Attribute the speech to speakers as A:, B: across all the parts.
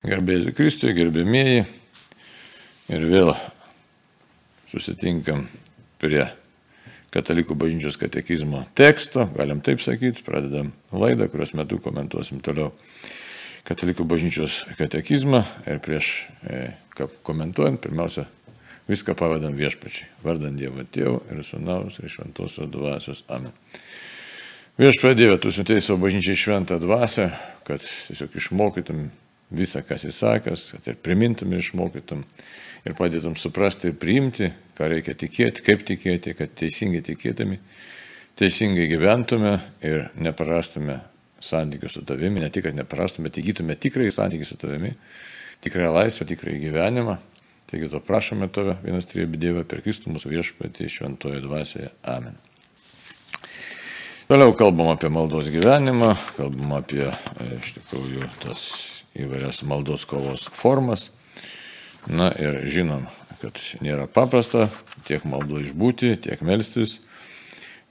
A: Gerbėjai Kristui, gerbėmieji. Ir vėl susitinkam prie Katalikų bažnyčios katekizmo teksto, galim taip sakyti, pradedam laidą, kurios metu komentuosim toliau Katalikų bažnyčios katekizmą ir prieš e, komentuojant, pirmiausia, viską pavadam viešpačiai, vardant Dievo Tėvų ir Sūnaus ir Šventosios dvasios. Amen. Viešpatie Dieve, tu siuntėjai savo bažnyčiai šventą dvasę, kad tiesiog išmokytum visą, kas įsakęs, kad ir primintum ir išmokytum ir padėtum suprasti ir priimti, ką reikia tikėti, kaip tikėti, kad teisingai tikėtami, teisingai gyventume ir neprarastume santykių su tavimi, ne tik, kad neprarastume, bet įgytume tikrai santykių su tavimi, tikrąją laisvę, tikrąjį gyvenimą. Taigi to prašome tave, vienas trijų Dievą, per Kristų mūsų viešpatį šventoje dvasioje. Amen. Toliau kalbam apie maldos gyvenimą, kalbam apie iš tikrųjų tas įvairias maldos kovos formas. Na ir žinom, kad nėra paprasta tiek maldo išbūti, tiek melstis,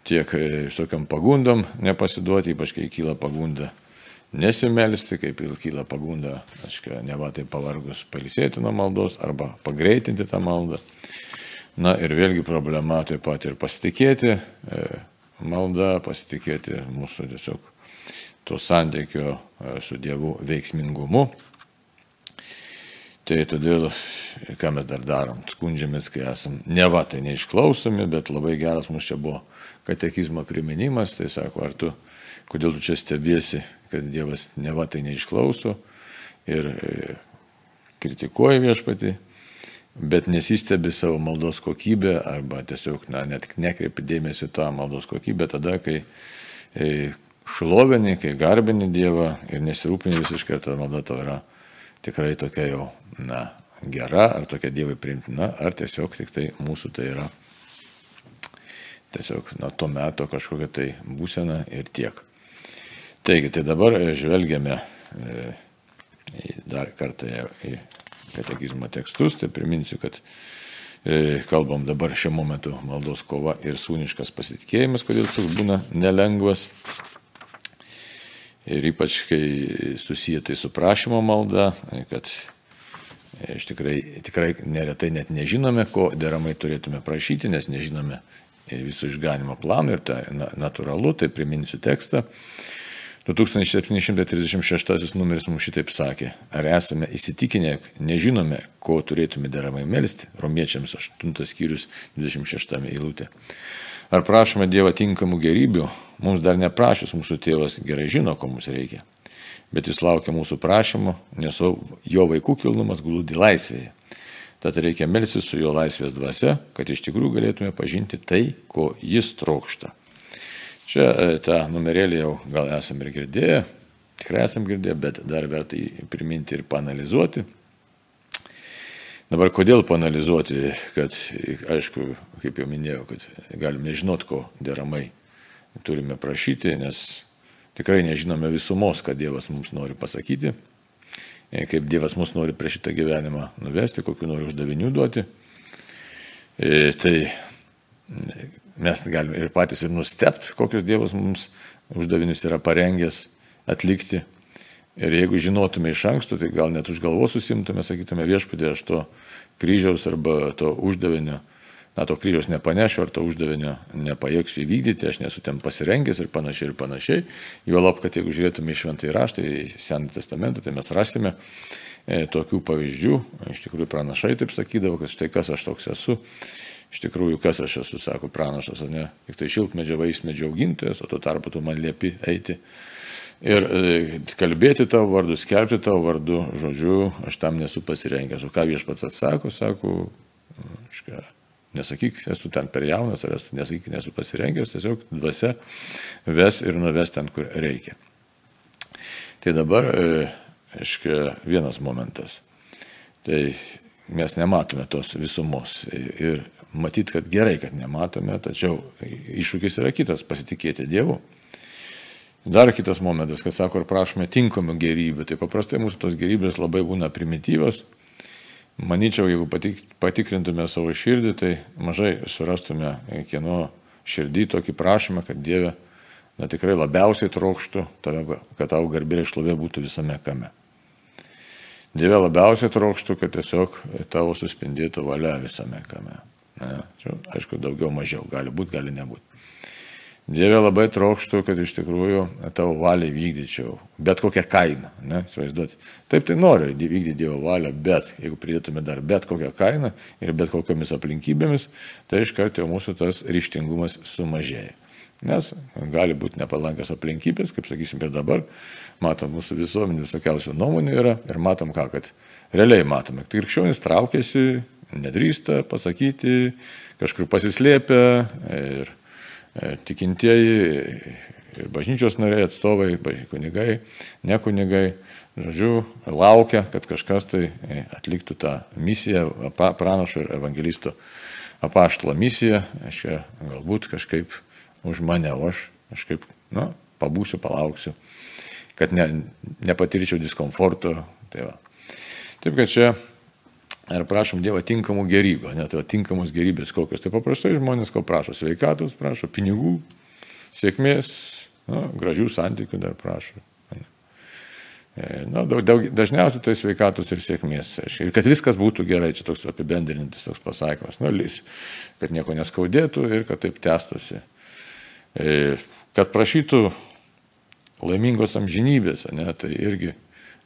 A: tiek e, visokiam pagundom nepasiduoti, ypač kai kyla pagunda nesimelsti, kaip ir kyla pagunda, aiškiai, ne va tai pavargus palisėti nuo maldos arba pagreitinti tą maldą. Na ir vėlgi problema taip pat ir pasitikėti e, malda, pasitikėti mūsų tiesiog to santykio e, su Dievu veiksmingumu. Tai todėl, ką mes dar darom, skundžiamės, kai esam ne va tai neišklausomi, bet labai geras mūsų čia buvo katekizmo priminimas, tai sako, ar tu, kodėl tu čia stebiesi, kad Dievas ne va tai neišklauso ir e, kritikuoja viešpati, bet nesistebi savo maldos kokybę arba tiesiog na, net nekreipi dėmesį tą maldos kokybę tada, kai e, šlovini, kai garbini Dievą ir nesirūpini visiškai, ta malda tau yra tikrai tokia jau, na, gera, ar tokia Dievui priimtina, ar tiesiog tik tai mūsų tai yra tiesiog nuo to meto kažkokia tai būsena ir tiek. Taigi, tai dabar žvelgiame e, dar kartą į katekizmo tekstus, tai priminsiu, kad e, kalbam dabar šiuo momentu maldos kova ir sūniškas pasitikėjimas, kodėl toks būna nelengvas. Ir ypač, kai susiję tai su prašymo malda, kad iš tikrai, tikrai neretai net nežinome, ko deramai turėtume prašyti, nes nežinome visų išganimo planų ir tai natūralu, tai priminsiu tekstą. 2736 numeris mums šitaip sakė, ar esame įsitikinę, nežinome, ko turėtume deramai melstį, romiečiams 8 skyrius 26 eilutė. Ar prašome Dievą tinkamų gerybių, mums dar neprašys, mūsų tėvas gerai žino, ko mums reikia. Bet jis laukia mūsų prašymų, nes jo vaikų kilnumas glūdi laisvėje. Tad reikia melsis su jo laisvės dvasia, kad iš tikrųjų galėtume pažinti tai, ko jis trokšta. Čia e, tą numerėlį jau gal esame ir girdėję, tikrai esame girdėję, bet dar verta jį priminti ir panalizuoti. Dabar kodėl panalizuoti, kad, aišku, kaip jau minėjau, kad galim nežinot, ko deramai turime prašyti, nes tikrai nežinome visumos, ką Dievas mums nori pasakyti, kaip Dievas mus nori prie šitą gyvenimą nuvesti, kokiu nori uždavinių duoti. E, tai mes galime ir patys ir nustepti, kokius Dievas mums uždavinius yra parengęs atlikti. Ir jeigu žinotume iš anksto, tai gal net už galvos susimtume, sakytume viešpatė, aš to kryžiaus arba to uždavinio, na, to kryžiaus nepanešiu, ar to uždavinio nepajėgsiu įvykdyti, aš nesu ten pasirengęs ir panašiai ir panašiai. Jo lab, kad jeigu žiūrėtume į šventąjį raštą, į Senąjį testamentą, tai mes rasime e, tokių pavyzdžių. Iš tikrųjų, pranašai taip sakydavo, kad štai kas aš toks esu. Iš tikrųjų, kas aš esu, sako pranašas, o ne tik tai šiltmedžio vaismedžio augintojas, o tuo tarpu tu man liepi eiti Ir e, kalbėti tavo vardu, skelbti tavo vardu, žodžiu, aš tam nesu pasirengęs. O ką viešpats atsako, sako, škia, nesakyk, esu ten per jaunas, ar esu, nesakyk, nesu pasirengęs, tiesiog dvasia ves ir nuves ten, kur reikia. Tai dabar, aiškiai, e, vienas momentas. Tai mes nematome tos visumos. Ir matyt, kad gerai, kad nematome, tačiau iššūkis yra kitas - pasitikėti Dievu. Dar kitas momentas, kad sako, ar prašome tinkamų gerybių. Tai paprastai mūsų tos gerybės labai būna primityvios. Maničiau, jeigu patik, patikrintume savo širdį, tai mažai surastume kieno širdį tokį prašymą, kad Dieve, na tikrai labiausiai trokštų, tave, kad tau garbė ir šlovė būtų visame kame. Dieve labiausiai trokštų, kad tiesiog tavo suspindėtų valia visame kame. Ne? Čia, aišku, daugiau mažiau, gali būti, gali nebūti. Dieve labai trokštų, kad iš tikrųjų tavo valią vykdyčiau, bet kokią kainą, ne, įsivaizduoti. Taip tai noriu vykdyti Dievo valią, bet jeigu pridėtume dar bet kokią kainą ir bet kokiamis aplinkybėmis, tai iš karto mūsų tas ryštingumas sumažėja. Nes gali būti nepalankios aplinkybės, kaip sakysim, ir dabar matom mūsų visuomenį visokiausių nuomonių yra ir matom ką, kad realiai matome, kad krikščionys traukiasi, nedrįsta pasakyti, kažkur pasislėpia ir tikintieji ir bažnyčios nariai atstovai, kunigai, ne kunigai, žodžiu, laukia, kad kažkas tai e, atliktų tą misiją, pranašo ir evangelisto apaštalo misiją, aš čia galbūt kažkaip už mane, o aš kažkaip, nu, pabūsiu, palauksiu, kad ne, nepatirčiau diskomforto. Tai va. Taip kad čia Ir prašom Dievą tinkamų gerybių, net tai tinkamos gerybės kokios. Tai paprastai žmonės ko prašo - sveikatos, prašo pinigų, sėkmės, na, gražių santykių dar prašo. E, na, daug, daug, dažniausiai tai sveikatos ir sėkmės. Ir kad viskas būtų gerai, čia toks apibendrintis toks pasakymas, nu, lys, kad nieko neskaudėtų ir kad taip tęstusi. E, kad prašytų laimingos amžinybės, ne, tai irgi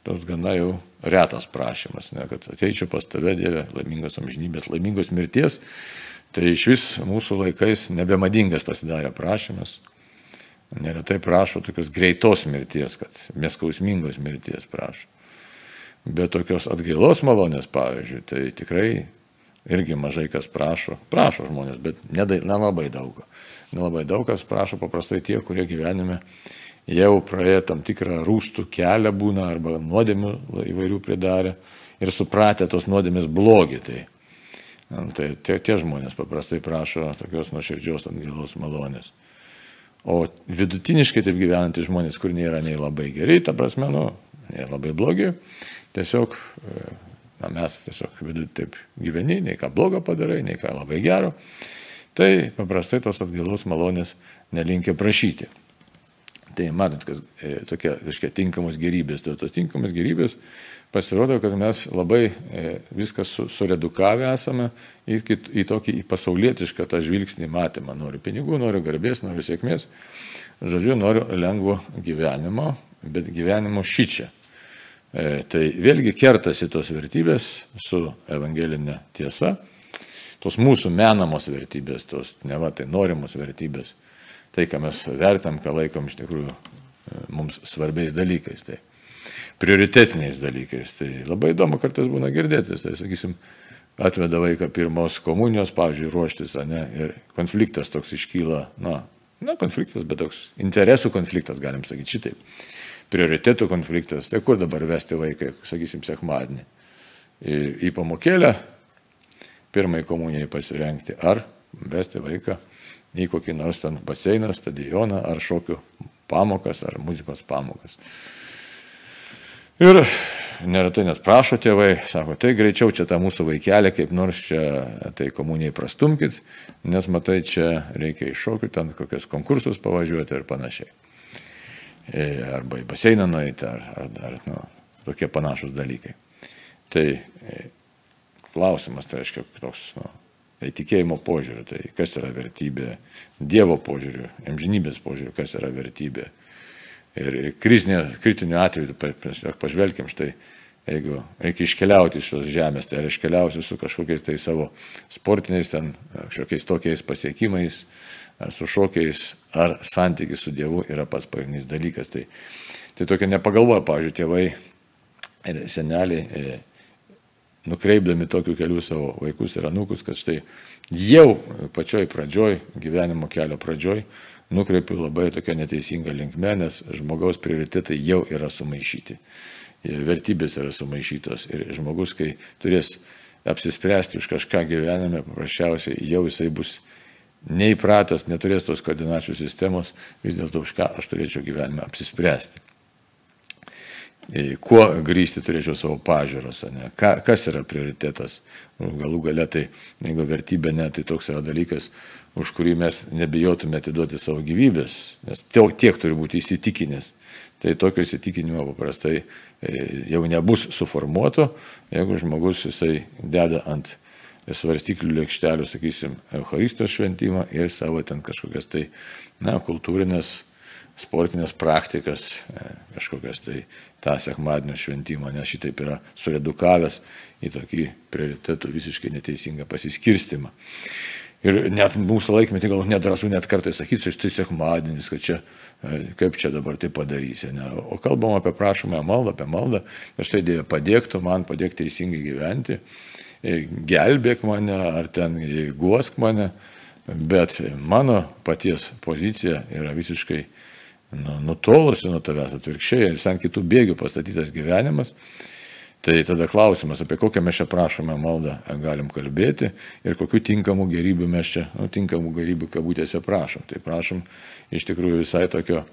A: toks gana jau retas prašymas, ne, kad ateičiau pas tave, Dieve, laimingos amžinybės, laimingos mirties. Tai iš vis mūsų laikais nebemadingas pasidarė prašymas. Neretai prašo tokios greitos mirties, kad neskausmingos mirties prašo. Bet tokios atgailos malonės, pavyzdžiui, tai tikrai irgi mažai kas prašo. Prašo žmonės, bet nelabai daug. Nelabai daug kas prašo, paprastai tie, kurie gyvenime jau praėję tam tikrą rūstų kelią būna arba nuodėmių įvairių pridarę ir supratę tos nuodėmės blogį. Tai, tai tie, tie žmonės paprastai prašo tokios nuoširdžios atgailos malonės. O vidutiniškai taip gyvenantys žmonės, kur nėra nei labai geri, ta prasme, nu, nei labai blogi, tiesiog na, mes tiesiog vidut taip gyveni, nei ką blogo padarai, nei ką labai gero, tai paprastai tos atgailos malonės nelinkia prašyti. Tai matot, kas e, tokia, reiškia, tinkamos gerybės. Tai tos tinkamos gerybės pasirodo, kad mes labai e, viską su, suredukavę esame į, į tokį į pasaulietišką tą žvilgsnį matymą. Noriu pinigų, noriu garbės, noriu sėkmės. Žodžiu, noriu lengvo gyvenimo, bet gyvenimo šičia. E, tai vėlgi kertasi tos vertybės su evangelinė tiesa, tos mūsų menamos vertybės, tos ne va tai norimos vertybės tai, ką mes vertam, ką laikom iš tikrųjų e, mums svarbiais dalykais. Tai prioritetiniais dalykais. Tai labai įdomu kartais būna girdėtis. Tai, sakysim, atveda vaiką pirmos komunijos, pavyzdžiui, ruoštis, ne, ir konfliktas toks iškyla, na, na, konfliktas, bet toks interesų konfliktas, galim sakyti šitaip. Prioritėtų konfliktas. Tai kur dabar vesti vaiką, sakysim, sekmadienį? Į, į pamokėlę, pirmai komunijai pasirengti, ar vesti vaiką į kokį nors ten baseiną, stadioną ar šokių pamokas ar muzikos pamokas. Ir neretai net prašo tėvai, sako, tai greičiau čia tą mūsų vaikelį kaip nors čia tai komunijai prastumkit, nes matai, čia reikia iš šokių ten kokius konkursus pavažiuoti ir panašiai. E, arba į baseiną nueiti, ar, ar, ar nu, tokie panašus dalykai. Tai e, klausimas, tai reiškia, toks, nu, Tai tikėjimo požiūriu, tai kas yra vertybė, Dievo požiūriu, amžinybės požiūriu, kas yra vertybė. Ir krizinio, kritiniu atveju, pažvelkim štai, jeigu reikia iškeliauti iš šios žemės, tai ar iškeliausiu su kažkokiais tai savo sportiniais, ten kažkokiais tokiais pasiekimais, ar su šokiais, ar santykis su Dievu yra pats pagrindinis dalykas. Tai, tai tokia nepagalvoja, pavyzdžiui, tėvai ir seneliai e, nukreipdami tokiu keliu savo vaikus ir anūkus, kad štai jau pačioj pradžioj, gyvenimo kelio pradžioj, nukreipiu labai tokia neteisinga linkme, nes žmogaus prioritetai jau yra sumaišyti. Vertybės yra sumaišytos ir žmogus, kai turės apsispręsti už kažką gyvenime, paprasčiausiai jau jisai bus neįpratęs, neturės tos koordinačių sistemos, vis dėlto už ką aš turėčiau gyvenime apsispręsti kuo grįsti turėčiau savo pažiūros, ne? Ka, kas yra prioritetas. Nu, galų gale tai, jeigu vertybė ne, tai toks yra dalykas, už kurį mes nebijotume atiduoti savo gyvybės, nes tiek, turi būti įsitikinęs, tai tokio įsitikinimo paprastai jau nebus suformuoto, jeigu žmogus jisai deda ant svarstyklių lėkštelių, sakysim, Eucharistijos šventimą ir savo ten kažkokias tai, na, kultūrinės, sportinės praktikas, e, kažkokias tai tą sekmadienio šventimą, nes šitaip yra suredukavęs į tokį prioritetų visiškai neteisingą pasiskirstimą. Ir net mūsų laikmetį gal nedrasų net kartais sakyti, štai sekmadienis, kad čia, e, kaip čia dabar tai padarysi. Ne? O kalbam apie prašomąją maldą, apie maldą, kad štai Dieve padėktų man, padėk teisingai gyventi gelbėk mane ar ten guosk mane, bet mano paties pozicija yra visiškai nu, nutolusi nuo tavęs atvirkščiai ir sen kitų bėgių pastatytas gyvenimas. Tai tada klausimas, apie kokią mes čia prašome maldą galim kalbėti ir kokių tinkamų gerybių mes čia, nu, tinkamų gerybių kabutėse prašom. Tai prašom iš tikrųjų visai tokio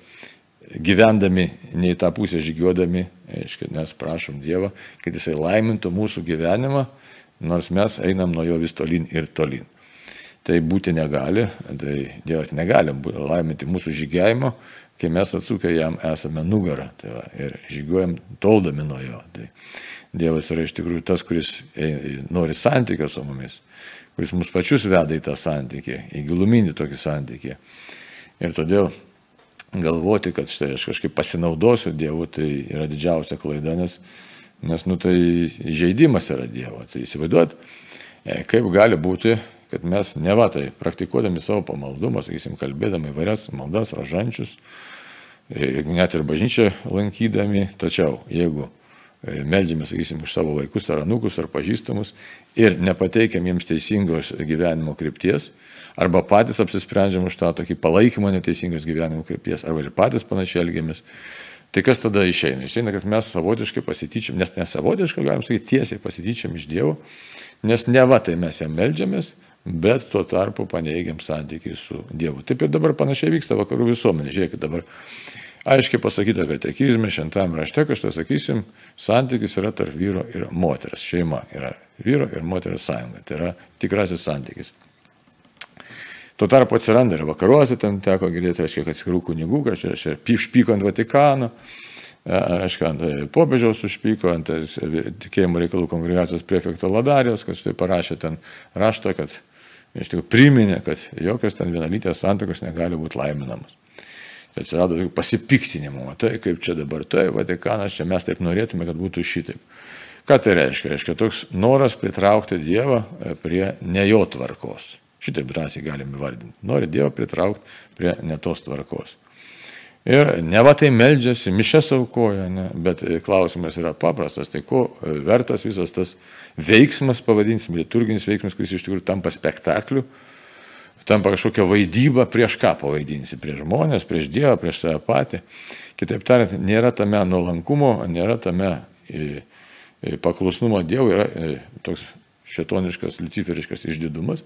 A: gyvendami, nei tą pusę žygiuodami, aiškiai, nes prašom Dievą, kad Jisai laimintų mūsų gyvenimą, nors mes einam nuo jo vis tolin ir tolin. Tai būti negali, tai Dievas negali laiminti mūsų žygiavimo, kai mes atsukę jam esame nugarą tai va, ir žygiuojam toldami nuo jo. Tai Dievas yra iš tikrųjų tas, kuris nori santykio su mumis, kuris mus pačius veda į tą santykį, į giluminį tokį santykį. Ir todėl galvoti, kad štai aš kažkaip pasinaudosiu Dievu, tai yra didžiausia klaida, nes Nes, nu, tai žaidimas yra Dievo. Tai įsivaizduot, e, kaip gali būti, kad mes ne va tai praktikuodami savo pamaldumą, sakysim, kalbėdami įvairias maldas, ražančius, e, net ir bažnyčią lankydami, tačiau jeigu e, meldžiame, sakysim, už savo vaikus ar anukus ar pažįstamus ir nepateikiam jiems teisingos gyvenimo krypties, arba patys apsisprendžiam už tą tokį palaikymą neteisingos gyvenimo krypties, arba ir patys panašiai elgiamės, Tai kas tada išeina? Išeina, kad mes savotiškai pasityčiam, nes nesavotiškai, galim sakyti, tiesiai pasityčiam iš Dievo, nes ne va tai mes jam melžiamės, bet tuo tarpu paneigiam santykiai su Dievu. Taip ir dabar panašiai vyksta vakarų visuomenė. Žiūrėkit dabar. Aiškiai pasakyta katekizme, šventam rašte, kažkas sakysim, santykis yra tarp vyro ir moters. Šeima yra vyro ir moters sąjunga. Tai yra tikrasis santykis. Tuo tarpu atsiranda ir vakaruose, ten teko girdėti, reiškia, kad atskirų kunigų, kažkaip čia išpyko ant Vatikano, e, reiškia, ant e, popiežiaus užpyko, ant e, tikėjimo reikalų kongregacijos prefekto Ladarijos, kad štai parašė ten raštą, kad iš tikrųjų priminė, kad jokios ten vienalytės santokos negali būti laiminamas. Tai atsirado tokių pasipiktinimų, tai kaip čia dabar, tai Vatikanas, čia mes taip norėtume, kad būtų šitaip. Ką tai reiškia? Reiškia toks noras pritraukti Dievą prie ne jo tvarkos. Šitaip drąsiai galime vardinti. Nori Dievą pritraukti prie netos tvarkos. Ir ne va tai meldžiasi, mišes aukoja, ne, bet klausimas yra paprastas, tai ko vertas visas tas veiksmas, pavadinsim, liturginis veiksmas, kuris iš tikrųjų tampa spektakliu, tampa kažkokia vaidyba, prieš ką pavaidinsi, prieš žmonės, prieš Dievą, prieš save patį. Kitaip tariant, nėra tame nuolankumo, nėra tame paklusnumo Dievui, yra toks šetoniškas, luciferiškas išdidumas.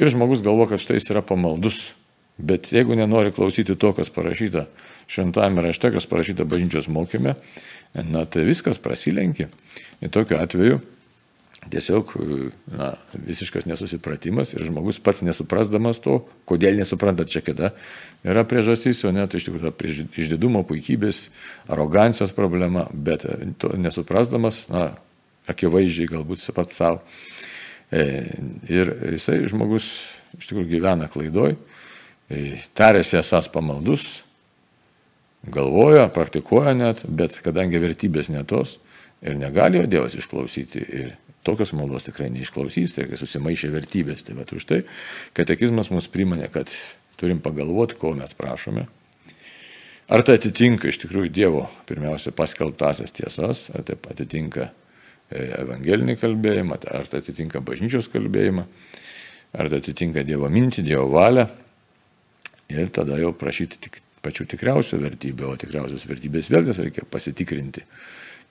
A: Ir žmogus galvo, kad štai jis yra pamaldus. Bet jeigu nenori klausyti to, kas parašyta šventame rašte, kas parašyta bažnyčios mokymė, na tai viskas prasilenkia. Ir tokiu atveju tiesiog na, visiškas nesusipratimas ir žmogus pats nesuprasdamas to, kodėl nesupranta čia kada, yra priežastys, o net iš tikrųjų išdidumo, puikybės, arogancijos problema, bet to nesuprasdamas, na, akivaizdžiai galbūt pats savo E, ir jisai žmogus iš tikrųjų gyvena klaidoj, tarėsi esas pamaldus, galvoja, praktikuoja net, bet kadangi vertybės netos ir negali jo Dievas išklausyti ir tokios maldos tikrai neišklausys, tai susimaišė vertybės. Tai va už tai katekizmas mus priminė, kad turim pagalvoti, ko mes prašome. Ar tai atitinka iš tikrųjų Dievo pirmiausia paskelbtasias tiesas, ar tai atitinka evangelinį kalbėjimą, ar tai atitinka bažnyčios kalbėjimą, ar tai atitinka Dievo mintį, Dievo valią. Ir tada jau prašyti tik pačių tikriausių vertybių, o tikriausios vertybės vėlgi reikia pasitikrinti,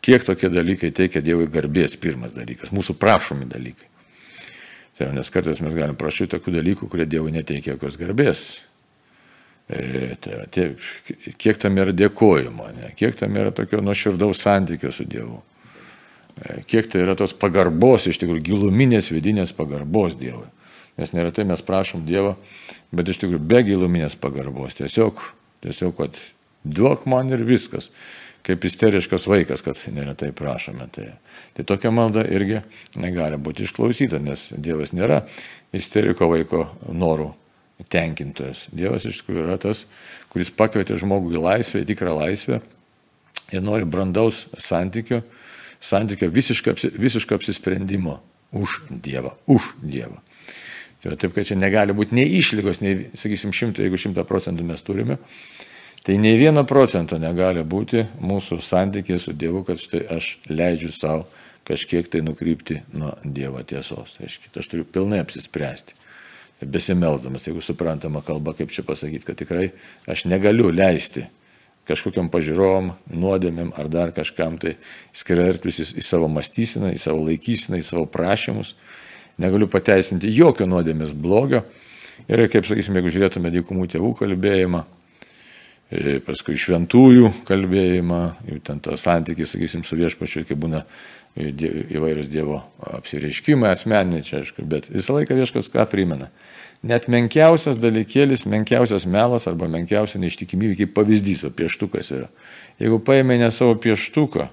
A: kiek tokie dalykai teikia Dievui garbės, pirmas dalykas, mūsų prašomi dalykai. Tai, nes kartais mes galim prašyti tokių dalykų, kurie Dievui neteikia jokios garbės. E, tai, tai, kiek tam yra dėkojimo, ne? kiek tam yra tokio nuoširdaus santykio su Dievu. E, kiek tai yra tos pagarbos, iš tikrųjų giluminės vidinės pagarbos Dievui. Nes neretai mes prašom Dievo, bet iš tikrųjų be giluminės pagarbos. Tiesiog, tiesiog kad Duok man ir viskas. Kaip isteriškas vaikas, kad neretai prašome. Tai, tai tokia malda irgi negali būti išklausyta, nes Dievas nėra isteriko vaiko norų tenkintojas. Dievas iš tikrųjų yra tas, kuris pakvietė žmogų į laisvę, į tikrą laisvę ir nori brandaus santykio, santykio visiško, visiško apsisprendimo už Dievą, už Dievą. Tai taip, kad čia negali būti nei išlygos, nei, sakysim, šimto, jeigu šimtą procentų mes turime, tai nei vieno procento negali būti mūsų santykė su Dievu, kad štai aš leidžiu savo kažkiek tai nukrypti nuo Dievo tiesos. Aiškiai, aš turiu pilnai apsispręsti. Besimelsdamas, jeigu suprantama kalba, kaip čia pasakyti, kad tikrai aš negaliu leisti kažkokiam pažiūrom, nuodėmėm ar dar kažkam tai skirtis į savo mąstyseną, į savo laikyseną, į savo prašymus. Negaliu pateisinti jokio nuodėmės blogio. Ir kaip sakysime, jeigu žiūrėtume dykumų tėvų kalbėjimą, e, paskui šventųjų kalbėjimą, jų ten tas santykis, sakysim, su viešpačiu, kai būna įvairius Dievo apsireiškimai asmeniniai čia, aišku, bet visą laiką vieškas ką primena net menkiausias dalykėlis, menkiausias melas arba menkiausia neištikimybė, kaip pavyzdys, o pieštukas yra. Jeigu paėmė ne savo pieštuką,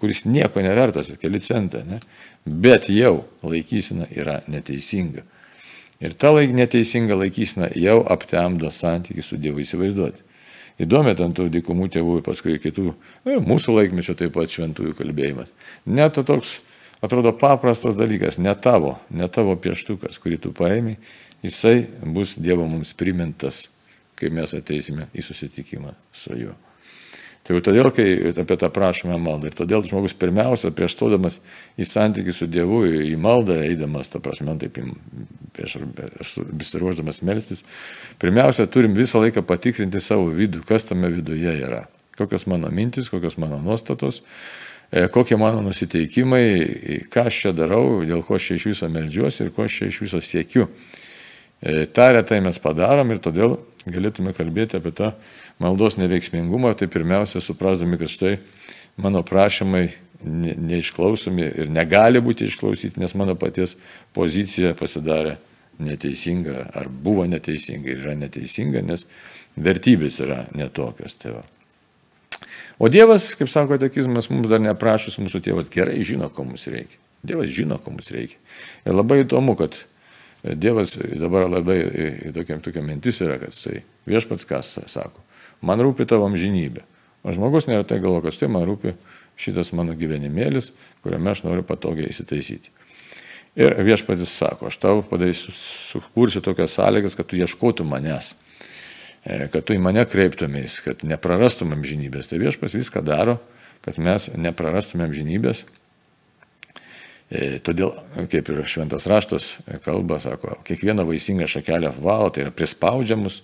A: kuris nieko nevertas, keli centai, ne, bet jau laikysina yra neteisinga. Ir ta laik, neteisinga laikysina jau aptemdo santykių su Dievu įsivaizduoti. Įdomi ten tų dykumų tėvų ir paskui kitų, nu, mūsų laikmečio taip pat šventųjų kalbėjimas. Net toks atrodo paprastas dalykas, ne tavo, ne tavo pieštukas, kurį tu paėmė jisai bus Dievo mums primintas, kai mes ateisime į susitikimą su juo. Tai todėl, kai apie tą prašome maldą, ir todėl žmogus pirmiausia, prieš stodamas į santykių su Dievu, į maldą, eidamas, ta prasme, taip, prieš besiruoždamas melstis, pirmiausia, turim visą laiką patikrinti savo vidų, kas tame viduje yra. Kokios mano mintis, kokios mano nuostatos, e, kokie mano nusiteikimai, ką aš čia darau, dėl ko aš čia iš viso melžiuosi ir ko aš čia iš viso siekiu. E, Ta retai mes padarom ir todėl galėtume kalbėti apie tą maldos neveiksmingumą, tai pirmiausia suprasdami, kad štai mano prašymai neišklausomi ir negali būti išklausyti, nes mano paties pozicija pasidarė neteisinga ar buvo neteisinga ir yra neteisinga, nes vertybės yra netokios. Tai va. o Dievas, kaip sako tekizmas, mums dar neprašus, mūsų tėvas gerai žino, ko mums reikia. Dievas žino, ko mums reikia. Ir labai įdomu, kad Dievas dabar labai tokia, tokia mintis yra, kad tai viešpats kas sako, man rūpi tavo amžinybė. O žmogus neretai galvo, kad štai man rūpi šitas mano gyvenimėlis, kuriame aš noriu patogiai įsitaisyti. Ir viešpatis sako, aš tau padarysiu, sukursiu tokias sąlygas, kad tu ieškotum manęs, e, kad tu į mane kreiptumės, kad neprarastum amžinybės. Tai viešpas viską daro, kad mes neprarastumėm amžinybės E, todėl, kaip ir šventas raštas kalba, sako, kiekvieną vaisingą šakelę valo, tai yra prispaudžiamus,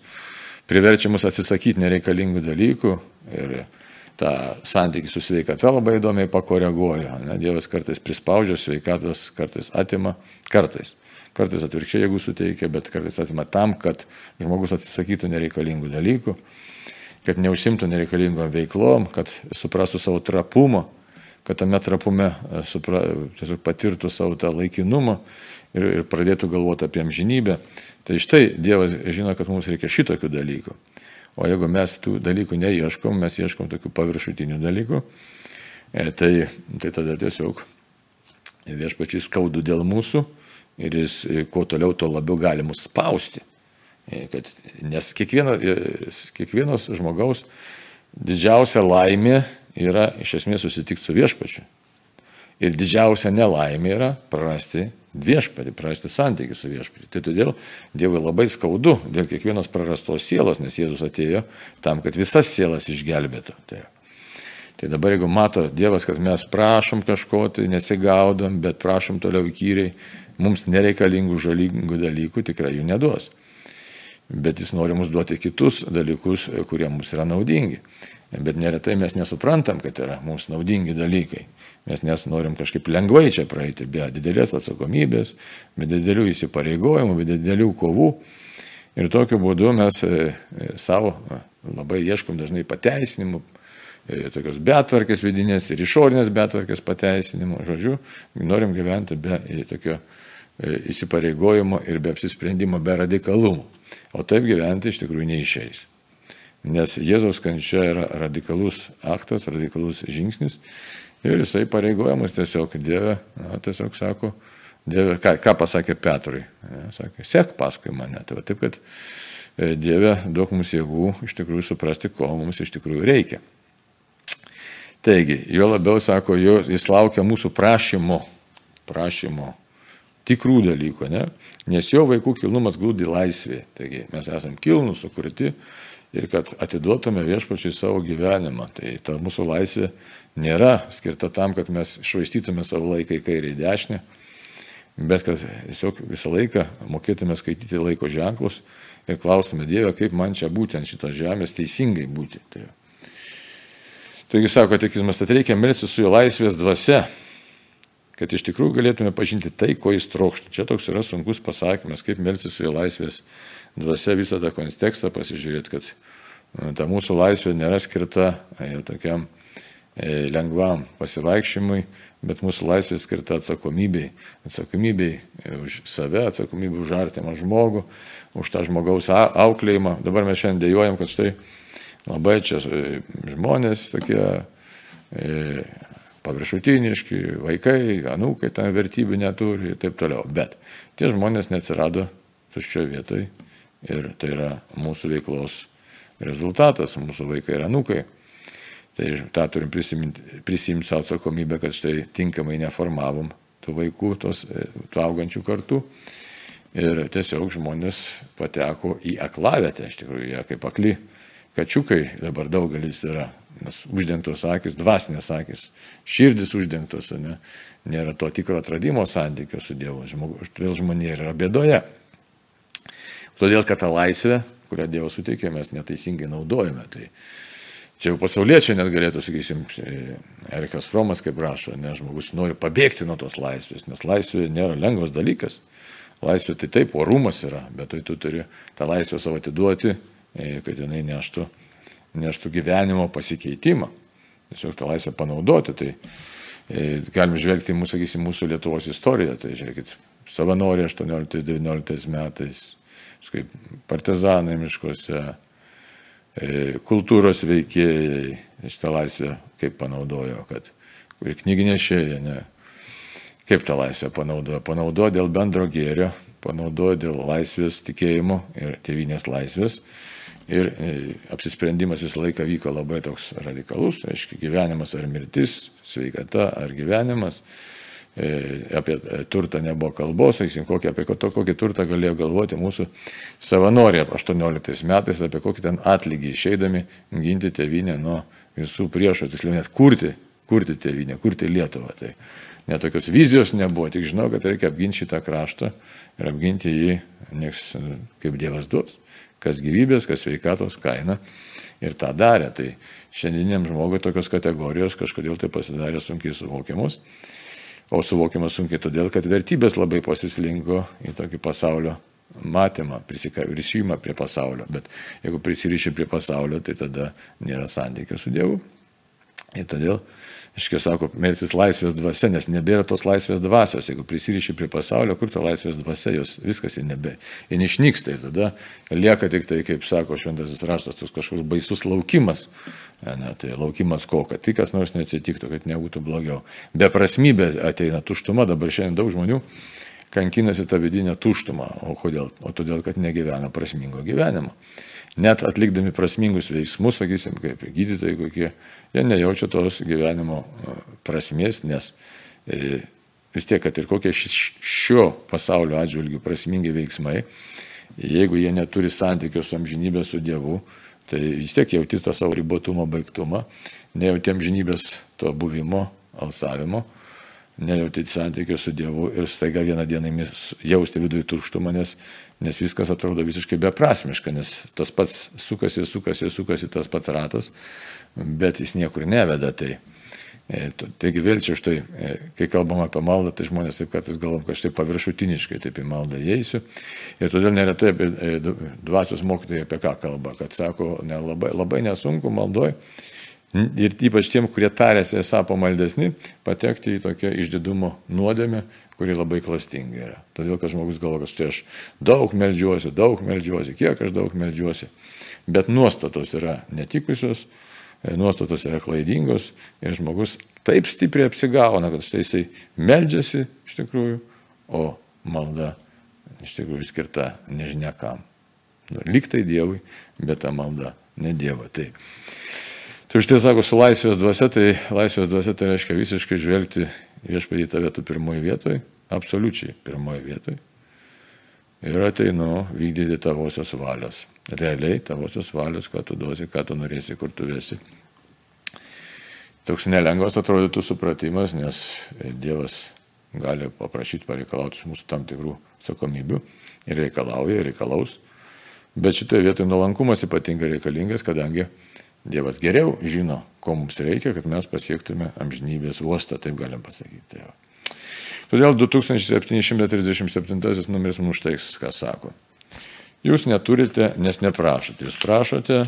A: priverčiamus atsisakyti nereikalingų dalykų ir tą santykį su sveikata labai įdomiai pakoreguoja. Ne? Dievas kartais prispaudžia sveikatas, kartais atima, kartais. Kartais atvirkščiai, jeigu suteikia, bet kartais atima tam, kad žmogus atsisakytų nereikalingų dalykų, kad neužsimtų nereikalingom veiklom, kad suprastų savo trapumą kad tame trapume e, supra, tiesiog patirtų savo tą laikinumą ir, ir pradėtų galvoti apie amžinybę. Tai štai Dievas žino, kad mums reikia šitokių dalykų. O jeigu mes tų dalykų neieškom, mes ieškom tokių paviršutinių dalykų, e, tai, tai tada tiesiog viešpačiai skaudu dėl mūsų ir jis e, kuo toliau, tuo labiau gali mus spausti. Kad, nes kiekvieno, kiekvienos žmogaus didžiausia laimė yra iš esmės susitikti su viešpačiu. Ir didžiausia nelaimė yra prarasti viešpatį, prarasti santykių su viešpatį. Tai todėl Dievui labai skaudu dėl kiekvienos prarastos sielos, nes Jėzus atėjo tam, kad visas sielas išgelbėtų. Tai, tai dabar jeigu mato Dievas, kad mes prašom kažko, tai nesigaudom, bet prašom toliau įkyriai, mums nereikalingų žalingų dalykų tikrai jų neduos. Bet jis nori mums duoti kitus dalykus, kurie mums yra naudingi. Bet neretai mes nesuprantam, kad yra mums naudingi dalykai. Mes nes norim kažkaip lengvai čia praeiti, be didelės atsakomybės, be didelių įsipareigojimų, be didelių kovų. Ir tokiu būdu mes e, e, savo labai ieškom dažnai pateisinimų, e, tokios betvarkės vidinės ir išorinės betvarkės pateisinimų. Žodžiu, norim gyventi be tokio įsipareigojimo ir be apsisprendimo, be radikalumų. O taip gyventi iš tikrųjų neišeis. Nes Jėzaus kančia yra radikalus aktas, radikalus žingsnis ir jisai pareigoja mus tiesiog Dieve, na, tiesiog sako, Dieve, ką, ką pasakė Petrui, ne, sakė, sek paskui mane. Tai va, taip, kad e, Dieve duok mums jėgų iš tikrųjų suprasti, ko mums iš tikrųjų reikia. Taigi, jo labiau sako, jo, jis laukia mūsų prašymo, prašymo, tikrų dalykų, ne? nes jo vaikų kilnumas glūdi laisvėje. Taigi mes esame kilnus, sukurti ir kad atiduotume viešpačiui savo gyvenimą. Tai ta mūsų laisvė nėra skirta tam, kad mes švaistytume savo laiką į kairę į dešinę, bet kad tiesiog visą laiką mokėtume skaityti laiko ženklus ir klaustume Dievę, kaip man čia būti ant šitos žemės teisingai būti. Tai Taigi sako tikizmas, kad reikia melstis su jo laisvės dvasia, kad iš tikrųjų galėtume pažinti tai, ko jis trokšta. Čia toks yra sunkus pasakymas, kaip melstis su jo laisvės dvasia visą tą kontekstą pasižiūrėti, kad nu, ta mūsų laisvė nėra skirta e, tokiam e, lengvam pasivaikščiimui, bet mūsų laisvė skirta atsakomybei. Atsakomybei e, už save, atsakomybei už artimą žmogų, už tą žmogaus auklėjimą. Dabar mes šiandien dėjojam, kad štai Labai čia e, žmonės tokie e, paviršutiniški, vaikai, anūkai ten vertybių neturi ir taip toliau. Bet tie žmonės neatsirado tuščioje vietoje ir tai yra mūsų veiklos rezultatas, mūsų vaikai ir anūkai. Tai tą turim prisimti, prisimti savo atsakomybę, kad štai tinkamai neformavom tų vaikų, tos, e, tų augančių kartų. Ir tiesiog žmonės pateko į aklavietę, iš tikrųjų, jie kaip akli kačiukai dabar daugelis yra, nes uždengtos akis, dvasinės akis, širdis uždengtos, ne, nėra to tikro atradimo santykio su Dievu, todėl žmonė yra bėdoje. Todėl, kad tą laisvę, kurią Dievas suteikė, mes neteisingai naudojame. Tai čia jau pasauliečiai net galėtų, sakysim, Erikas Fromas, kaip rašo, ne, žmogus nori pabėgti nuo tos laisvės, nes laisvė nėra lengvas dalykas. Laisvė tai taip, orumas yra, bet tai tu turi tą laisvę savo atiduoti E, kad jinai neštų, neštų gyvenimo pasikeitimą. Tiesiog tą laisvę panaudoti. Tai e, galim žvelgti mūsų, sakysim, mūsų Lietuvos istoriją. Tai žiūrėkit, savanoriai 18-19 metais, kaip partizanai miškuose, e, kultūros veikėjai šitą laisvę kaip panaudojo, kad ir knyginešėjai, ne, kaip tą laisvę panaudojo. Panaudojo dėl bendro gėrio, panaudojo dėl laisvės tikėjimo ir tėvinės laisvės Ir e, apsisprendimas visą laiką vyko labai toks radikalus, tai reiškia gyvenimas ar mirtis, sveikata ar gyvenimas. E, apie e, turtą nebuvo kalbos, sakysim, kokį, apie to, kokį turtą galėjo galvoti mūsų savanoriai 18 metais, apie kokį ten atlygį išeidami ginti tėvynę nuo visų priešų, tiksliau net kurti, kurti tėvynę, kurti Lietuvą. Tai netokios vizijos nebuvo, tik žinau, kad reikia apginti šitą kraštą ir apginti jį, nieks kaip Dievas duos kas gyvybės, kas sveikatos kaina. Ir tą darė. Tai šiandieniam žmogui tokios kategorijos kažkodėl tai pasidarė sunkiai suvokiamus. O suvokiamas sunkiai todėl, kad vertybės labai pasislinko į tokį pasaulio matymą, prisirišimą prie pasaulio. Bet jeigu prisiriši prie pasaulio, tai tada nėra santykio su Dievu. Ir todėl Iškia sako, melsis laisvės dvasia, nes nebėra tos laisvės dvasios. Jeigu prisiriši prie pasaulio, kur ta laisvės dvasia, jos viskas ir nebe. Ir išnyksta ir tada lieka tik tai, kaip sako šventasis raštas, toks kažkoks baisus laukimas. Ne, tai laukimas ko, kad tik kas nors neatsitiktų, kad nebūtų blogiau. Beprasmybė ateina tuštuma, dabar šiandien daug žmonių kankinasi tą vidinę tuštumą. O kodėl? O todėl, kad negyvena prasmingo gyvenimo net atlikdami prasmingus veiksmus, sakysim, kaip gydytojai kokie, jie nejaučia tos gyvenimo e, prasmės, nes e, vis tiek, kad ir kokie šio pasaulio atžvilgių prasmingi veiksmai, jeigu jie neturi santykio su amžinybė, su Dievu, tai vis tiek jauti tą savo ribotumą, baigtumą, nejauti amžinybės to buvimo, alsavimo nejauti santykio su Dievu ir staiga vieną dieną jausti viduje tuštumą, nes, nes viskas atrodo visiškai beprasmiška, nes tas pats sukasi, sukasi, sukasi tas pats ratas, bet jis niekur neveda. Tai, e, taigi vėl čia štai, e, kai kalbam apie maldą, tai žmonės taip kartais galvom, kad štai paviršutiniškai taip į maldą įeisiu. Ir todėl neretai e, dvasios mokytojai apie ką kalba, kad sako, ne, labai, labai nesunku maldoj ir ypač tiem, kurie tarėsi esą pamaldesni, patekti į tokią išdidumo nuodėmę, kuri labai klastinga yra. Todėl, kad žmogus galvo, kad štai aš daug melžiuosi, daug melžiuosi, kiek aš daug melžiuosi. Bet nuostatos yra netikusios, e, nuostatos yra klaidingos ir žmogus taip stipriai apsigauna, kad štai jisai meldžiasi iš tikrųjų, o malda iš tikrųjų skirta nežinia kam. Liktai Dievui, bet ta malda ne Dievo. Tai Tai už tai sako, su laisvės dvasia, tai laisvės dvasia tai reiškia visiškai žvelgti viešpadį tave tu pirmoji vietoj, absoliučiai pirmoji vietoj. Ir ateinu vykdyti tavosios valios. Realiai tavosios valios, ką tu duosi, ką tu norėsi, kur tu vesi. Toks nelengvas atrodytų supratimas, nes Dievas gali paprašyti, pareikalauti iš mūsų tam tikrų atsakomybių ir reikalauja, ir reikalaus. Bet šitoje vietoje nuolankumas ypatingai reikalingas, kadangi Dievas geriau žino, ko mums reikia, kad mes pasiektume amžinybės uostą, taip galim pasakyti. Tai Todėl 2737 numeris mums štai ką sako. Jūs neturite, nes neprašote. Jūs prašote e,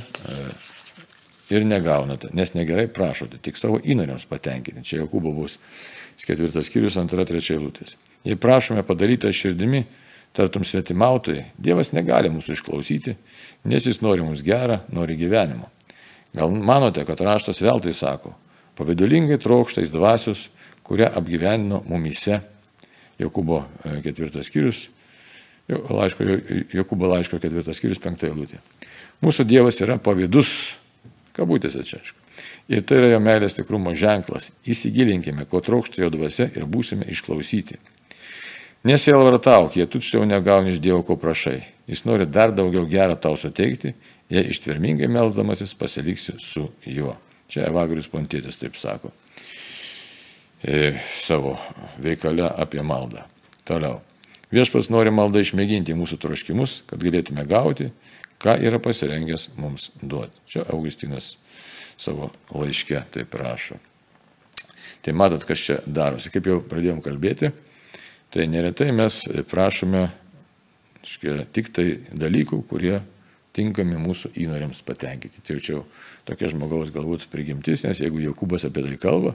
A: ir negaunate, nes negerai prašote, tik savo įnoriams patenkinti. Čia Jokūbo bus ketvirtas skyrius, antra, trečia eilutės. Jei prašome padarytą širdimi, tartum svetimautojai, Dievas negali mūsų išklausyti, nes jis nori mums gerą, nori gyvenimo. Gal manote, kad raštas veltui sako, pavydulingai trokštais dvasius, kurią apgyvenino mumise. Jokūbo e, ketvirtas skyrius, laiško, Jokūbo laiško ketvirtas skyrius, penktą eilutė. Mūsų Dievas yra pavydus, kabutėse čia aišku. Ir tai yra jo meilės tikrumo ženklas. Įsigilinkime, ko trokšta jo dvasia ir būsime išklausyti. Nesielvartauk, jei tu čia jau negauni iš Dievo, ko prašai. Jis nori dar daugiau gerą tau suteikti jei ištvermingai melzdamasis pasiliksi su juo. Čia Evagrius Pontėtis taip sako e, savo veikale apie maldą. Toliau. Viešpas nori maldą išmėginti mūsų troškimus, kad galėtume gauti, ką yra pasirengęs mums duoti. Čia Augustinas savo laiške taip rašo. Tai matot, kas čia darosi. Kaip jau pradėjom kalbėti, tai neretai mes prašome škia, tik tai dalykų, kurie tinkami mūsų įnoriams patenkinti. Tai jau tokia žmogaus galbūt prigimtis, nes jeigu Jokūbas apie tai kalba,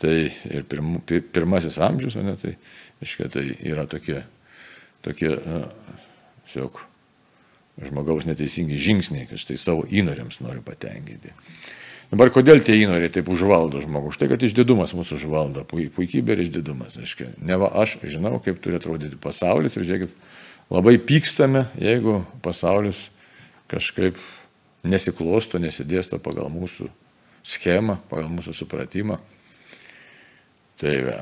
A: tai ir pirm, pirmasis amžius, ne, tai, iškia, tai yra tokie, tokie tiesiog žmogaus neteisingi žingsniai, kad štai savo įnoriams nori patenkinti. Dabar kodėl tie įnoriai taip užvaldo žmogų? Štai, kad išdidumas mūsų užvaldo, puikybė ir išdidumas. Aiškia, ne va aš žinau, kaip turi atrodyti pasaulis ir žiūrėkit, labai pykstame, jeigu pasaulis kažkaip nesiklosto, nesidėsto pagal mūsų schemą, pagal mūsų supratimą. Tai va,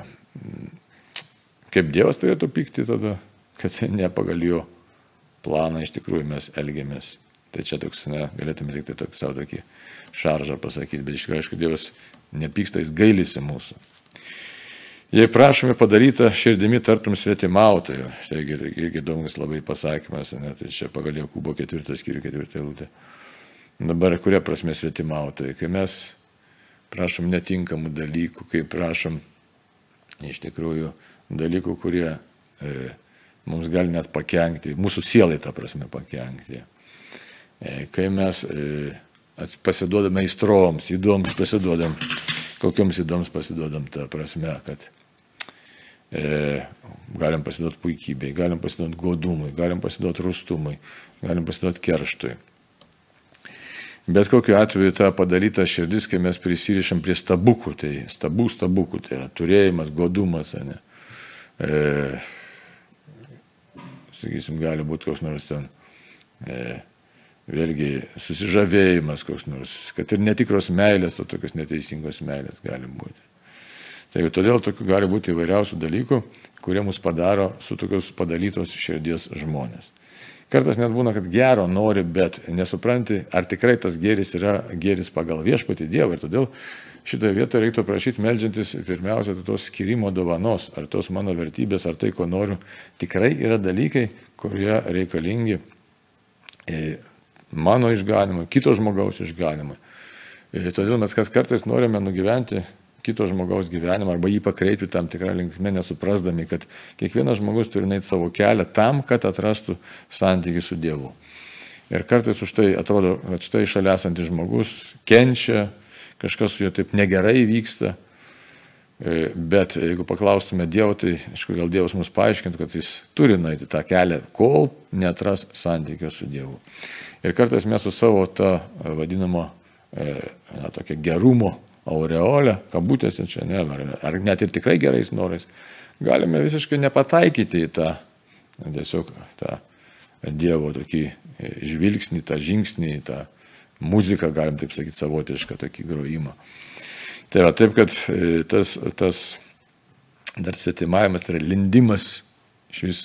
A: kaip Dievas turėtų pykti tada, kad ne pagal jo planą iš tikrųjų mes elgiamės. Tai čia toks, ne, galėtume tik tai tokį savo tokį šaržą pasakyti, bet iš tikrųjų, aišku, Dievas nepyksta, jis gailisi mūsų. Jei prašome padarytą širdimi tartum svetimautojo, štai irgi įdomus labai pasakymas, ne, tai čia pagal Jokūbo ketvirtas skyrių ketvirtą eilutę. Dabar kuria prasme svetimautojai, kai mes prašom netinkamų dalykų, kai prašom iš tikrųjų dalykų, kurie e, mums gali net pakengti, mūsų sielai tą prasme pakengti. E, kai mes e, pasiduodame įstroms, įdomus pasiduodam, kokioms įdoms pasiduodam tą prasme, kad E, galim pasiduoti puikybei, galim pasiduoti godumui, galim pasiduoti rustumui, galim pasiduoti kerštui. Bet kokiu atveju ta padaryta širdis, kai mes prisirišam prie stabukų, tai stabų stabukų, tai yra turėjimas, godumas, ne. E, sakysim, gali būti koks nors ten, e, vėlgi, susižavėjimas koks nors, kad ir netikros meilės, to tokios neteisingos meilės gali būti. Tai todėl tokių gali būti įvairiausių dalykų, kurie mus padaro su tokios padalytos širdies žmonės. Kartais net būna, kad gero nori, bet nesupranti, ar tikrai tas gėris yra gėris pagal viešpatį Dievą. Ir todėl šitoje vietoje reiktų prašyti melžiantis pirmiausia tos skirimo dovanos, ar tos mano vertybės, ar tai, ko noriu, tikrai yra dalykai, kurie reikalingi e, mano išganimui, kito žmogaus išganimui. Ir todėl mes kas kartais norime nugyventi kito žmogaus gyvenimą arba jį pakreipti tam tikrą linkmę, nesuprasdami, kad kiekvienas žmogus turi eiti savo kelią tam, kad atrastų santykių su Dievu. Ir kartais už tai atrodo, kad štai šalia esantis žmogus kenčia, kažkas su juo taip negerai vyksta. E, bet jeigu paklaustume Dievo, tai aišku, gal Dievas mums paaiškintų, kad jis turi nueiti tą kelią, kol netras santykio su Dievu. Ir kartais mes su savo tą vadinamo, e, na, tokia gerumo aureolę, kabutėse čia, ne, ar, ar net ir tikrai gerais norais, galime visiškai nepataikyti į tą, tiesiog tą Dievo tokį žvilgsnį, tą žingsnį, tą muziką, galim taip sakyti, savotišką tokį grojimą. Tai yra taip, kad e, tas, tas dar svetimavimas, tai yra lindimas iš vis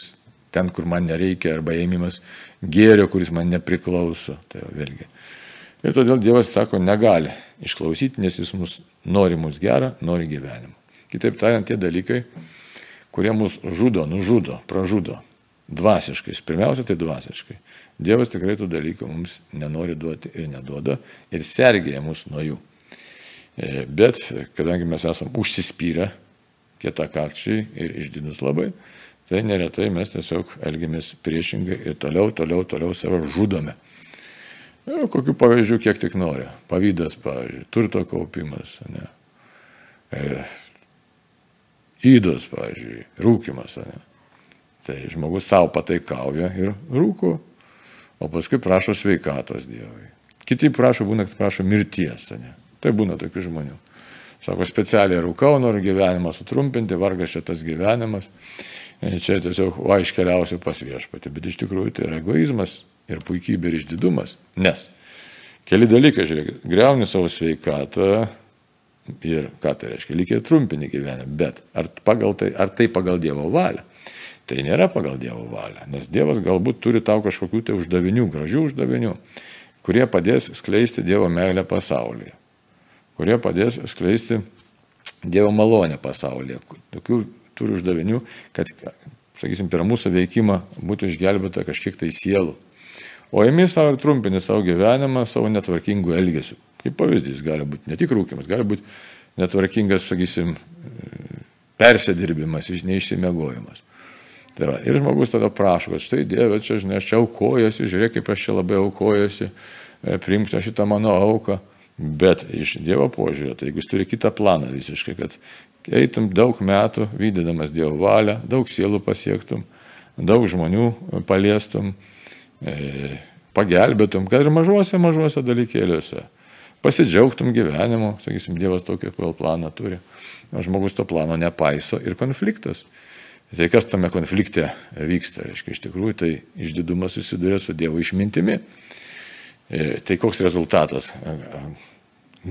A: ten, kur man nereikia, arba ėmimas gėrio, kuris man nepriklauso. Tai vėlgi. Ir todėl Dievas sako, negali išklausyti, nes jis mus nori mus gerą, nori gyvenimą. Kitaip tariant, tie dalykai, kurie mus žudo, nužudo, pražudo. Dvasiškai. Pirmiausia, tai dvasiškai. Dievas tikrai tų dalykų mums nenori duoti ir neduoda ir sergėja mus nuo jų. E, bet kadangi mes esame užsispyrę, kietakakčiai ir išdidus labai, tai neretai mes tiesiog elgiamės priešingai ir toliau, toliau, toliau save žudome. Ir kokių pavyzdžių kiek tik nori. Pavydas, pavyzdžiui, turto kaupimas, ne. E, įdos, pavyzdžiui, rūkimas. Ne. Tai žmogus savo pataikauja ir rūko, o paskui prašo sveikatos Dievui. Kiti prašo, būna, kad prašo mirties. Ne. Tai būna tokių žmonių. Sako, specialiai rūkau, noriu gyvenimą sutrumpinti, vargas čia tas gyvenimas. E, čia tiesiog va iškeliausiu pas viešpatį. Bet iš tikrųjų tai yra egoizmas ir puikybė ir išdidumas. Nes keli dalykai, žiūrėk, greuni savo sveikatą ir ką tai reiškia, lyg ir trumpini gyvenimą. Bet ar, tai, ar tai pagal Dievo valią? Tai nėra pagal Dievo valią, nes Dievas galbūt turi tau kažkokių tai uždavinių, gražių uždavinių, kurie padės skleisti Dievo meilę pasaulyje kurie padės skleisti Dievo malonę pasaulyje. Tokių turi uždavinių, kad, sakysim, per mūsų veikimą būtų išgelbėta kažkiek tai sielų. O imi savo ir trumpini savo gyvenimą savo netvarkingų elgesių. Kaip pavyzdys gali būti ne tik rūkimas, gali būti netvarkingas, sakysim, persėdirbimas, neišsimiegojimas. Tai va, ir žmogus tada prašo, kad štai Dieve, čia, žinai, aš čia aukojuosi, žiūrėk, kaip aš čia labai aukojuosi, e, priimk šitą mano auką. Bet iš Dievo požiūrio, tai jeigu jis turi kitą planą visiškai, kad eitum daug metų vykdydamas Dievo valią, daug sielų pasiektum, daug žmonių paliestum, e, pagelbėtum, kad ir mažuose, mažuose dalykėliuose. Pasidžiaugtum gyvenimu, sakysim, Dievas tokį planą turi, žmogus to plano nepaiso ir konfliktas. Tai kas tame konflikte vyksta, reiškia, iš tikrųjų tai išdidumas susiduria su Dievo išmintimi. E, tai koks rezultatas e,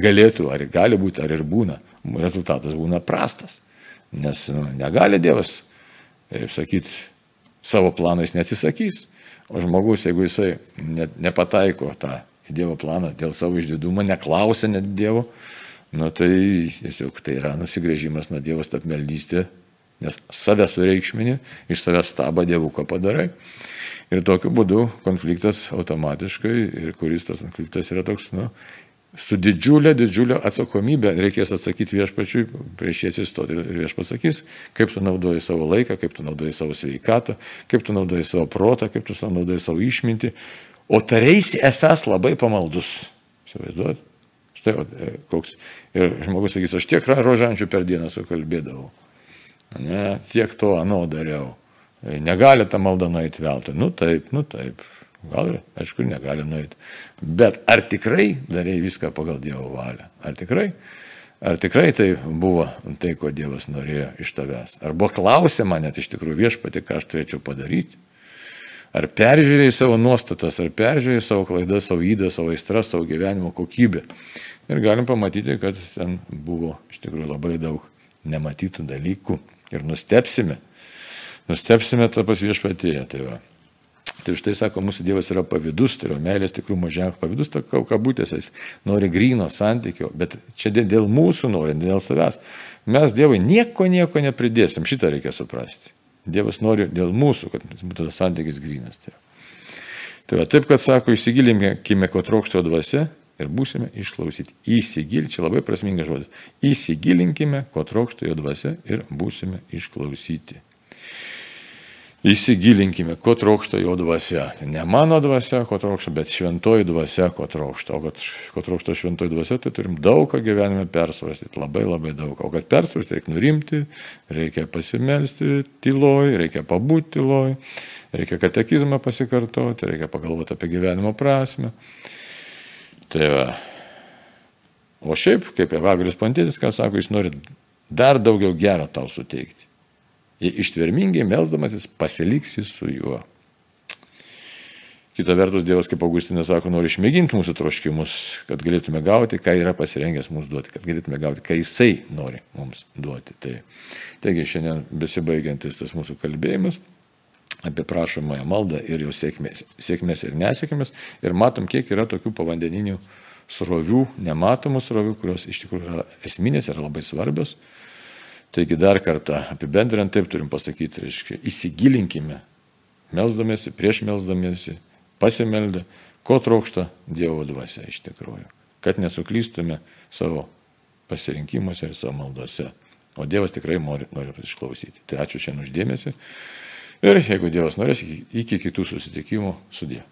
A: galėtų, ar gali būti, ar ir būna. Rezultatas būna prastas. Nes nu, negali Dievas, kaip sakyti, savo planais neatsisakys. O žmogus, jeigu jisai ne, nepataiko tą Dievo planą dėl savo išdidumo, neklausia net Dievo, nu, tai tiesiog tai yra nusigrėžimas nuo Dievo stapmeldystė, nes save sureikšmini, iš savęs stabą Dievuką padarai. Ir tokiu būdu konfliktas automatiškai, ir kuris tas konfliktas yra toks, nu, su didžiulė, didžiulė atsakomybė reikės atsakyti viešpačiui, prieš jį atsistoti ir viešpats sakys, kaip tu naudoji savo laiką, kaip tu naudoji savo sveikatą, kaip tu naudoji savo protą, kaip tu naudoji savo išmintį, o tareisi esas labai pamaldus. Įsivaizduot? Štai e, koks. Ir žmogus sakys, aš tiek rožančių per dieną sukalbėdavau. Ne, tiek to anu dariau. Negali ta malda nueiti veltui. Nu taip, nu taip. Gal ir, aišku, negali nueiti. Bet ar tikrai darai viską pagal Dievo valią? Ar tikrai? Ar tikrai tai buvo tai, ko Dievas norėjo iš tavęs? Ar buvo klausima net iš tikrųjų viešpati, ką aš turėčiau padaryti? Ar peržiūrėjai savo nuostatas, ar peržiūrėjai savo klaidas, savo įdą, savo aistras, savo gyvenimo kokybę. Ir galim pamatyti, kad ten buvo iš tikrųjų labai daug nematytų dalykų. Ir nustepsime, nustepsime tą pas viešpatėje. Tai, va. tai štai sako, mūsų Dievas yra pavydus, tai yra meilės tikrų ženklas, pavydus, to kabutėse, jis nori grino santykio, bet čia dėl mūsų nori, dėl savęs. Mes Dievui nieko, nieko nepridėsim, šitą reikia suprasti. Dievas nori dėl mūsų, kad būtų tas santykis grinas. Tai, tai va, taip, kad sako, įsigilinkime, ko trokšto dvasia ir būsime išklausyti. Įsigil, čia labai prasmingas žodis. Įsigilinkime, ko trokšto jo dvasia ir būsime išklausyti. įsigilinkime, ko trokšta jo dvasia. Ne mano dvasia, ko trokšta, bet šventoji dvasia, ko trokšta. O kad ko trokšta šventoji dvasia, tai turim daug ką gyvenime persvarstyti, labai labai daug. O kad persvarstyti, reikia nurimti, reikia pasimelsti tyloj, reikia pabūti tyloj, reikia katekizmą pasikartoti, reikia pagalvoti apie gyvenimo prasme. Tai va. O šiaip, kaip Evagrius Pantėtis, ką sako, jis nori dar daugiau gero tau suteikti jei ištvermingai melzdamasis pasiliksi su juo. Kita vertus, Dievas, kaip Augustinas sako, nori išmėginti mūsų troškimus, kad galėtume gauti, ką yra pasirengęs mums duoti, kad galėtume gauti, ką Jisai nori mums duoti. Tai, taigi šiandien besibaigiantis tas mūsų kalbėjimas apie prašomąją maldą ir jo sėkmės, sėkmės ir nesėkmės. Ir matom, kiek yra tokių povandeninių srovių, nematomų srovių, kurios iš tikrųjų yra esminės ir labai svarbios. Taigi dar kartą apibendrinant taip turim pasakyti, reiškia, įsigilinkime, melzdamėsi, prieš melzdamėsi, pasimeldę, ko trokšta Dievo dvasia iš tikrųjų, kad nesuklystume savo pasirinkimuose ir savo maldose. O Dievas tikrai nori, nori išklausyti. Tai ačiū šiandien uždėmesi. Ir jeigu Dievas norės, iki kitų susitikimų sudė.